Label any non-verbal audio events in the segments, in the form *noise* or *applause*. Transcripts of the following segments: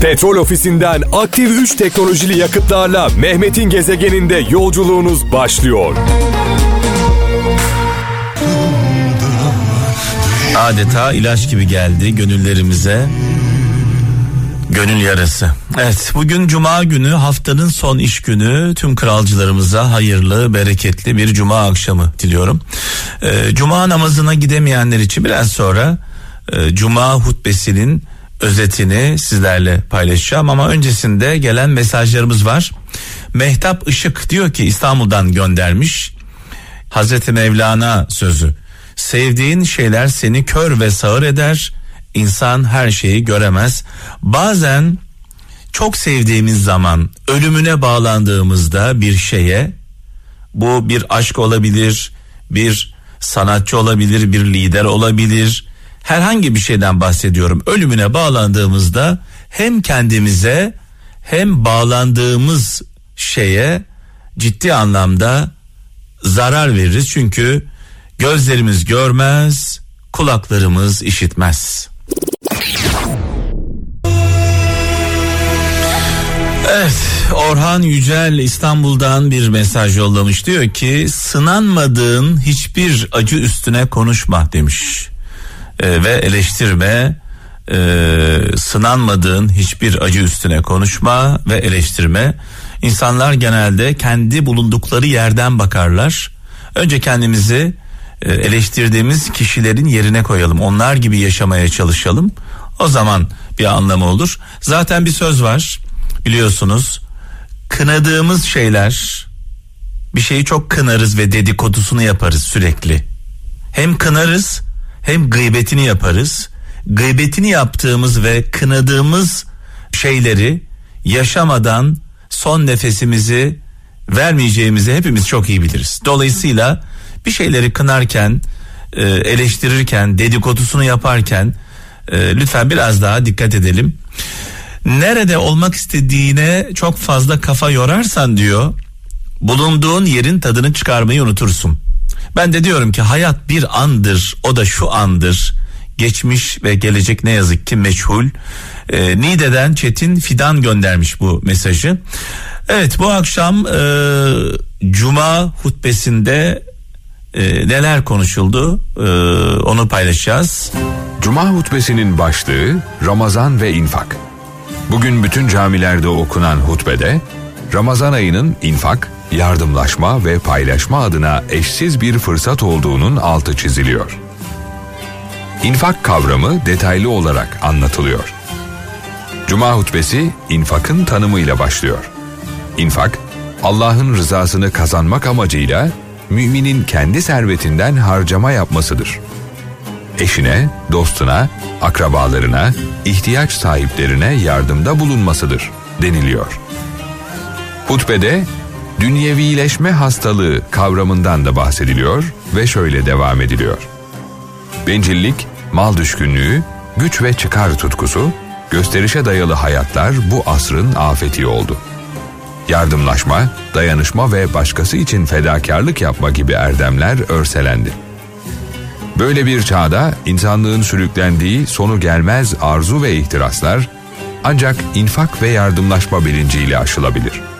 Petrol ofisinden aktif 3 teknolojili yakıtlarla Mehmet'in gezegeninde yolculuğunuz başlıyor. Adeta ilaç gibi geldi gönüllerimize. Gönül yarası. Evet bugün cuma günü haftanın son iş günü tüm kralcılarımıza hayırlı bereketli bir cuma akşamı diliyorum. Ee, cuma namazına gidemeyenler için biraz sonra e, cuma hutbesinin özetini sizlerle paylaşacağım ama öncesinde gelen mesajlarımız var. Mehtap Işık diyor ki İstanbul'dan göndermiş. Hazreti Mevlana sözü. Sevdiğin şeyler seni kör ve sağır eder. İnsan her şeyi göremez. Bazen çok sevdiğimiz zaman ölümüne bağlandığımızda bir şeye bu bir aşk olabilir, bir sanatçı olabilir, bir lider olabilir. Herhangi bir şeyden bahsediyorum. Ölümüne bağlandığımızda hem kendimize hem bağlandığımız şeye ciddi anlamda zarar veririz. Çünkü gözlerimiz görmez, kulaklarımız işitmez. Evet Orhan Yücel İstanbul'dan bir mesaj yollamış diyor ki sınanmadığın hiçbir acı üstüne konuşma demiş ee, ve eleştirme e, sınanmadığın hiçbir acı üstüne konuşma ve eleştirme. İnsanlar genelde kendi bulundukları yerden bakarlar. Önce kendimizi e, eleştirdiğimiz kişilerin yerine koyalım. Onlar gibi yaşamaya çalışalım. O zaman bir anlamı olur. Zaten bir söz var biliyorsunuz. Kınadığımız şeyler bir şeyi çok kınarız ve dedikodusunu yaparız sürekli. Hem kınarız hem gıybetini yaparız. Gıybetini yaptığımız ve kınadığımız şeyleri yaşamadan son nefesimizi vermeyeceğimizi hepimiz çok iyi biliriz. Dolayısıyla bir şeyleri kınarken, e, eleştirirken, dedikodusunu yaparken e, lütfen biraz daha dikkat edelim nerede olmak istediğine çok fazla kafa yorarsan diyor bulunduğun yerin tadını çıkarmayı unutursun. Ben de diyorum ki hayat bir andır o da şu andır geçmiş ve gelecek ne yazık ki meçhul. E, Nide'den Çetin Fidan göndermiş bu mesajı. Evet bu akşam e, Cuma hutbesinde e, neler konuşuldu e, onu paylaşacağız. Cuma hutbesinin başlığı Ramazan ve infak. Bugün bütün camilerde okunan hutbede Ramazan ayının infak, yardımlaşma ve paylaşma adına eşsiz bir fırsat olduğunun altı çiziliyor. İnfak kavramı detaylı olarak anlatılıyor. Cuma hutbesi infakın tanımıyla başlıyor. İnfak, Allah'ın rızasını kazanmak amacıyla müminin kendi servetinden harcama yapmasıdır eşine, dostuna, akrabalarına, ihtiyaç sahiplerine yardımda bulunmasıdır deniliyor. Hutbede dünyevileşme hastalığı kavramından da bahsediliyor ve şöyle devam ediliyor. Bencillik, mal düşkünlüğü, güç ve çıkar tutkusu, gösterişe dayalı hayatlar bu asrın afeti oldu. Yardımlaşma, dayanışma ve başkası için fedakarlık yapma gibi erdemler örselendi. Böyle bir çağda insanlığın sürüklendiği sonu gelmez arzu ve ihtiraslar ancak infak ve yardımlaşma bilinciyle aşılabilir.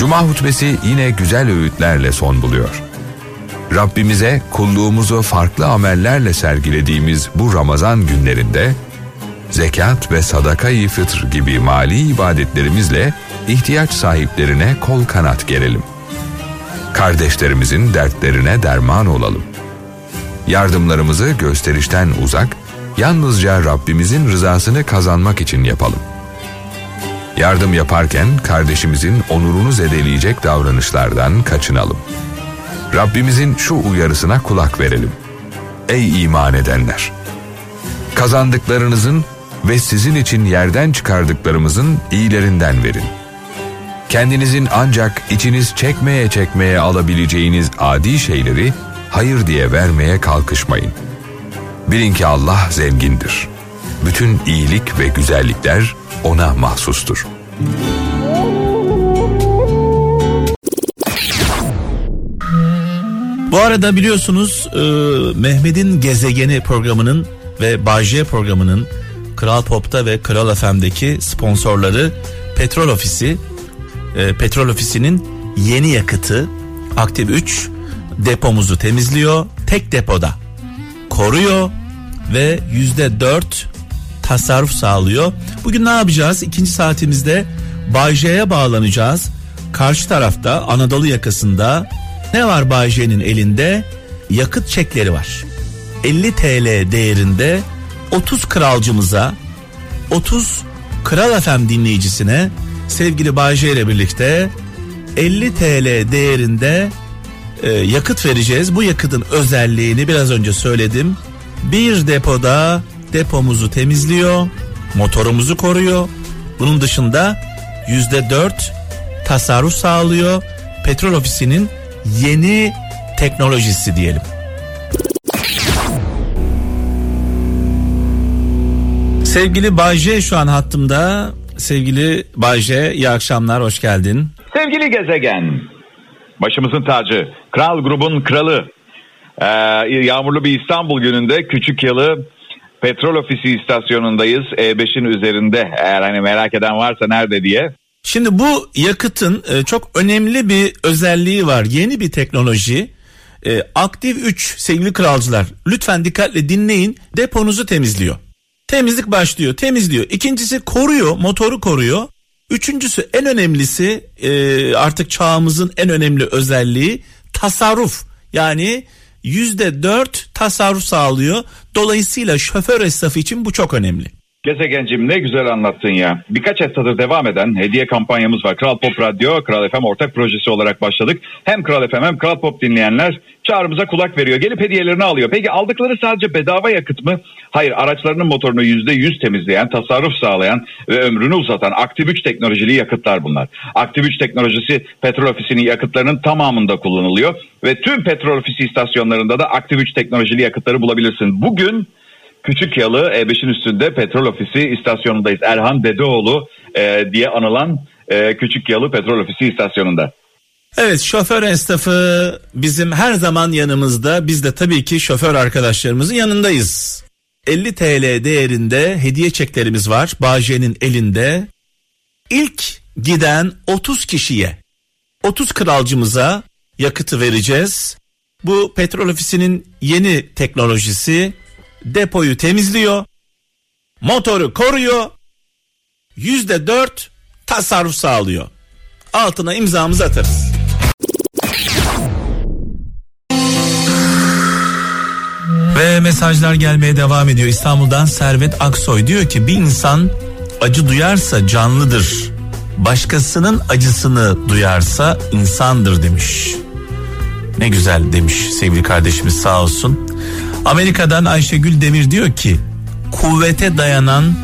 Cuma hutbesi yine güzel öğütlerle son buluyor. Rabbimize kulluğumuzu farklı amellerle sergilediğimiz bu Ramazan günlerinde zekat ve sadaka-i fıtr gibi mali ibadetlerimizle ihtiyaç sahiplerine kol kanat gerelim. Kardeşlerimizin dertlerine derman olalım. Yardımlarımızı gösterişten uzak, yalnızca Rabbimizin rızasını kazanmak için yapalım. Yardım yaparken kardeşimizin onurunu zedeleyecek davranışlardan kaçınalım. Rabbimizin şu uyarısına kulak verelim. Ey iman edenler! Kazandıklarınızın ve sizin için yerden çıkardıklarımızın iyilerinden verin. Kendinizin ancak içiniz çekmeye çekmeye alabileceğiniz adi şeyleri hayır diye vermeye kalkışmayın. Bilin ki Allah zengindir. Bütün iyilik ve güzellikler ona mahsustur. Bu arada biliyorsunuz e, Mehmet'in Gezegeni programının ve Bağcay programının Kral Pop'ta ve Kral FM'deki sponsorları Petrol Ofisi. E, Petrol Ofisi'nin yeni yakıtı Aktif 3 depomuzu temizliyor. Tek depoda koruyor ve yüzde dört tasarruf sağlıyor. Bugün ne yapacağız? İkinci saatimizde Bay bağlanacağız. Karşı tarafta Anadolu yakasında ne var Bay elinde? Yakıt çekleri var. 50 TL değerinde 30 kralcımıza 30 Kral FM dinleyicisine sevgili Bayce ile birlikte 50 TL değerinde e, yakıt vereceğiz. Bu yakıtın özelliğini biraz önce söyledim. Bir depoda depomuzu temizliyor, motorumuzu koruyor. Bunun dışında yüzde dört tasarruf sağlıyor. Petrol ofisinin yeni teknolojisi diyelim. Sevgili Bayce şu an hattımda. Sevgili Bayce iyi akşamlar hoş geldin. Sevgili gezegen, başımızın tacı, Kral grubun kralı, ee, yağmurlu bir İstanbul gününde Küçük Yalı Petrol Ofisi istasyonundayız. E5'in üzerinde eğer hani merak eden varsa nerede diye. Şimdi bu yakıtın e, çok önemli bir özelliği var. Yeni bir teknoloji. E, Aktif 3 sevgili kralcılar lütfen dikkatle dinleyin. Deponuzu temizliyor. Temizlik başlıyor temizliyor. İkincisi koruyor motoru koruyor. Üçüncüsü en önemlisi e, artık çağımızın en önemli özelliği tasarruf. Yani yüzde dört tasarruf sağlıyor. Dolayısıyla şoför esnafı için bu çok önemli. Gezegencim ne güzel anlattın ya. Birkaç haftadır devam eden hediye kampanyamız var. Kral Pop Radyo, Kral FM ortak projesi olarak başladık. Hem Kral FM hem Kral Pop dinleyenler çağrımıza kulak veriyor. Gelip hediyelerini alıyor. Peki aldıkları sadece bedava yakıt mı? Hayır araçlarının motorunu %100 temizleyen, tasarruf sağlayan ve ömrünü uzatan Aktif 3 teknolojili yakıtlar bunlar. Aktif 3 teknolojisi petrol ofisinin yakıtlarının tamamında kullanılıyor. Ve tüm petrol ofisi istasyonlarında da Aktif 3 teknolojili yakıtları bulabilirsin. Bugün Küçük Yalı E5'in üstünde petrol ofisi istasyonundayız. Erhan Dedeoğlu e, diye anılan e, Küçük Yalı petrol ofisi istasyonunda. Evet şoför esnafı bizim her zaman yanımızda. Biz de tabii ki şoför arkadaşlarımızın yanındayız. 50 TL değerinde hediye çeklerimiz var. Bağce'nin elinde. İlk giden 30 kişiye 30 kralcımıza yakıtı vereceğiz. Bu petrol ofisinin yeni teknolojisi depoyu temizliyor. Motoru koruyor. Yüzde dört tasarruf sağlıyor. Altına imzamızı atarız. Ve mesajlar gelmeye devam ediyor. İstanbul'dan Servet Aksoy diyor ki bir insan acı duyarsa canlıdır. Başkasının acısını duyarsa insandır demiş. Ne güzel demiş sevgili kardeşimiz sağ olsun. Amerika'dan Ayşegül Demir diyor ki kuvvete dayanan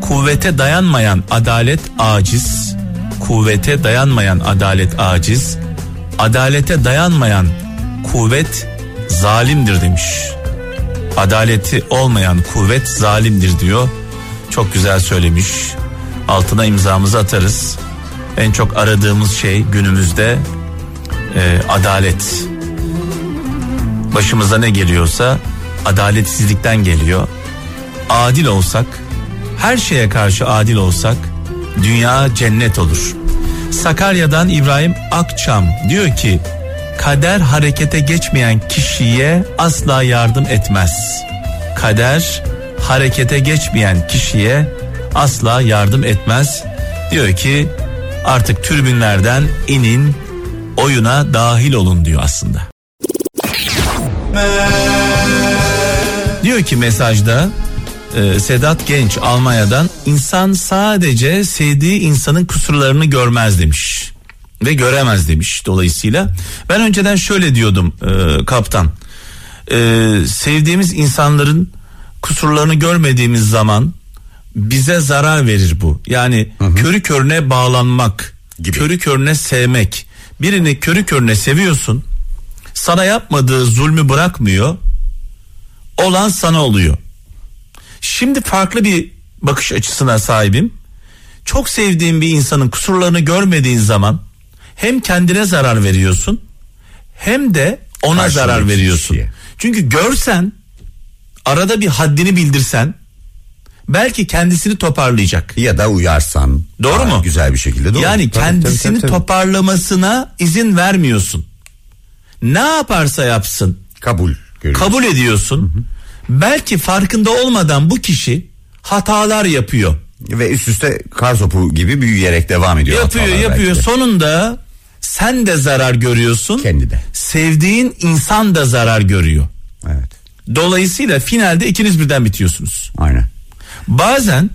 kuvvete dayanmayan adalet aciz kuvvete dayanmayan adalet aciz adalete dayanmayan kuvvet zalimdir demiş. Adaleti olmayan kuvvet zalimdir diyor. Çok güzel söylemiş. Altına imzamızı atarız. En çok aradığımız şey günümüzde e, adalet başımıza ne geliyorsa adaletsizlikten geliyor. Adil olsak, her şeye karşı adil olsak dünya cennet olur. Sakarya'dan İbrahim Akçam diyor ki kader harekete geçmeyen kişiye asla yardım etmez. Kader harekete geçmeyen kişiye asla yardım etmez. Diyor ki artık türbünlerden inin oyuna dahil olun diyor aslında. Diyor ki mesajda e, Sedat Genç Almanya'dan insan sadece sevdiği insanın kusurlarını görmez demiş ve göremez demiş dolayısıyla. Ben önceden şöyle diyordum e, kaptan. E, sevdiğimiz insanların kusurlarını görmediğimiz zaman bize zarar verir bu. Yani hı hı. körü körüne bağlanmak gibi. körü körüne sevmek. Birini körü körüne seviyorsun sana yapmadığı zulmü bırakmıyor. Olan sana oluyor. Şimdi farklı bir bakış açısına sahibim. Çok sevdiğin bir insanın kusurlarını görmediğin zaman hem kendine zarar veriyorsun hem de ona Karşılıklı zarar veriyorsun. Kişiye. Çünkü görsen arada bir haddini bildirsen belki kendisini toparlayacak. Ya da uyarsan. Doğru mu? Güzel bir şekilde doğru. Yani Tabii, kendisini tabii, tabii, tabii. toparlamasına izin vermiyorsun. Ne yaparsa yapsın kabul görüyorsun. kabul ediyorsun. Belki farkında olmadan bu kişi hatalar yapıyor. Ve üst üste kar topu gibi büyüyerek devam ediyor. yapıyor yapıyor. belki. Sonunda sen de zarar görüyorsun. Kendi de. Sevdiğin insan da zarar görüyor. Evet. Dolayısıyla finalde ikiniz birden bitiyorsunuz. Aynen. Bazen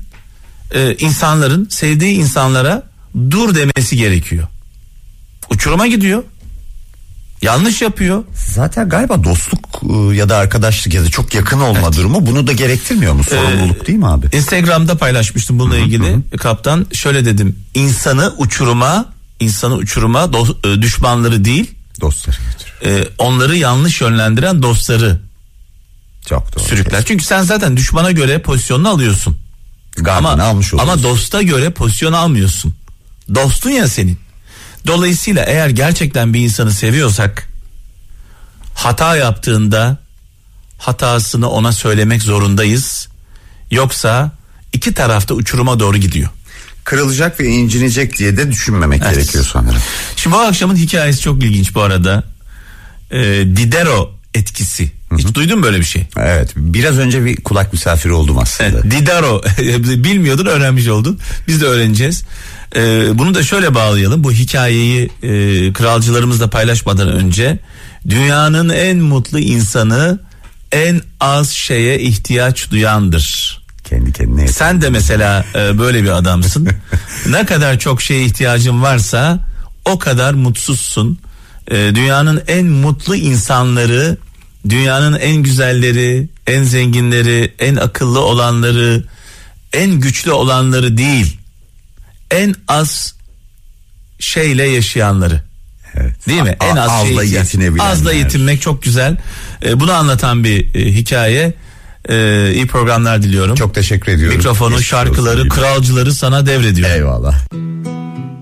e, insanların sevdiği insanlara dur demesi gerekiyor. Uçuruma gidiyor. Yanlış yapıyor. Zaten galiba dostluk e, ya da arkadaşlık ya da çok yakın olma durumu bunu da gerektirmiyor mu? Sorumluluk değil mi abi? Instagram'da paylaşmıştım bununla ilgili. Kaptan şöyle dedim. İnsanı uçuruma, insanı uçuruma e, düşmanları değil, Dostları e, onları yanlış yönlendiren dostları Çok doğru. sürükler. Çünkü sen zaten düşmana göre pozisyonunu alıyorsun. Gardını Ama almış oluyorsun. ama dosta göre pozisyon almıyorsun. Dostun ya senin. Dolayısıyla eğer gerçekten bir insanı seviyorsak hata yaptığında hatasını ona söylemek zorundayız. Yoksa iki tarafta uçuruma doğru gidiyor. Kırılacak ve incinecek diye de düşünmemek Evet. gerekiyor sanırım. Şimdi bu akşamın hikayesi çok ilginç bu arada. Ee, Didero etkisi. Hiç duydun mu böyle bir şey? Evet biraz önce bir kulak misafiri oldum aslında. Evet, Didaro *laughs* bilmiyordun öğrenmiş oldun. Biz de öğreneceğiz. Ee, bunu da şöyle bağlayalım. Bu hikayeyi e, kralcılarımızla paylaşmadan önce dünyanın en mutlu insanı en az şeye ihtiyaç duyandır. Kendi kendine. Sen de mesela e, böyle bir adamsın. *laughs* ne kadar çok şeye ihtiyacın varsa o kadar mutsuzsun. E, dünyanın en mutlu insanları, dünyanın en güzelleri, en zenginleri, en akıllı olanları, en güçlü olanları değil. En az şeyle yaşayanları. Evet. Değil mi? A- En az azla şey yetinebilenler. Azla yetinmek çok güzel. E, bunu anlatan bir e, hikaye. E, iyi programlar diliyorum. Çok teşekkür ediyorum. Mikrofonu, Geçmiş şarkıları, olsun. kralcıları sana devrediyorum. Eyvallah.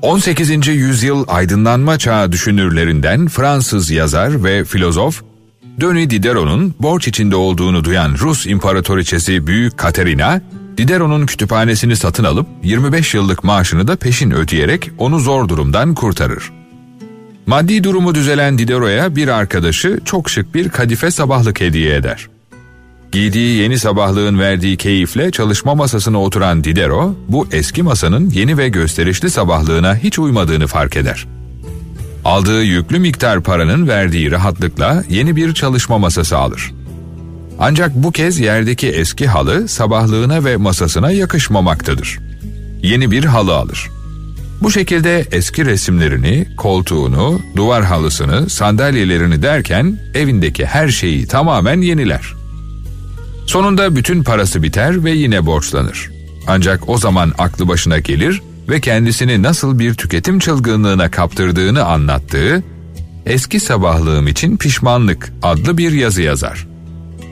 18. yüzyıl aydınlanma çağı düşünürlerinden Fransız yazar ve filozof Denis Diderot'un borç içinde olduğunu duyan Rus imparatoriçesi Büyük Katerina, Diderot'un kütüphanesini satın alıp 25 yıllık maaşını da peşin ödeyerek onu zor durumdan kurtarır. Maddi durumu düzelen Diderot'a bir arkadaşı çok şık bir kadife sabahlık hediye eder. Giydiği yeni sabahlığın verdiği keyifle çalışma masasına oturan Diderot, bu eski masanın yeni ve gösterişli sabahlığına hiç uymadığını fark eder. Aldığı yüklü miktar paranın verdiği rahatlıkla yeni bir çalışma masası alır. Ancak bu kez yerdeki eski halı sabahlığına ve masasına yakışmamaktadır. Yeni bir halı alır. Bu şekilde eski resimlerini, koltuğunu, duvar halısını, sandalyelerini derken evindeki her şeyi tamamen yeniler. Sonunda bütün parası biter ve yine borçlanır. Ancak o zaman aklı başına gelir ve kendisini nasıl bir tüketim çılgınlığına kaptırdığını anlattığı Eski Sabahlığım için Pişmanlık adlı bir yazı yazar.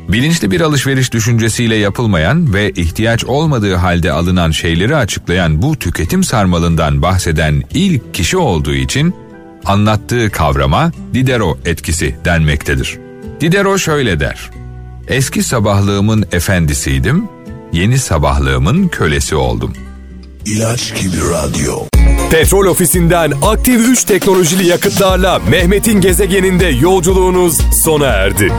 Bilinçli bir alışveriş düşüncesiyle yapılmayan ve ihtiyaç olmadığı halde alınan şeyleri açıklayan bu tüketim sarmalından bahseden ilk kişi olduğu için anlattığı kavrama Diderot etkisi denmektedir. Diderot şöyle der. Eski sabahlığımın efendisiydim, yeni sabahlığımın kölesi oldum. İlaç gibi radyo. Petrol ofisinden aktif 3 teknolojili yakıtlarla Mehmet'in gezegeninde yolculuğunuz sona erdi.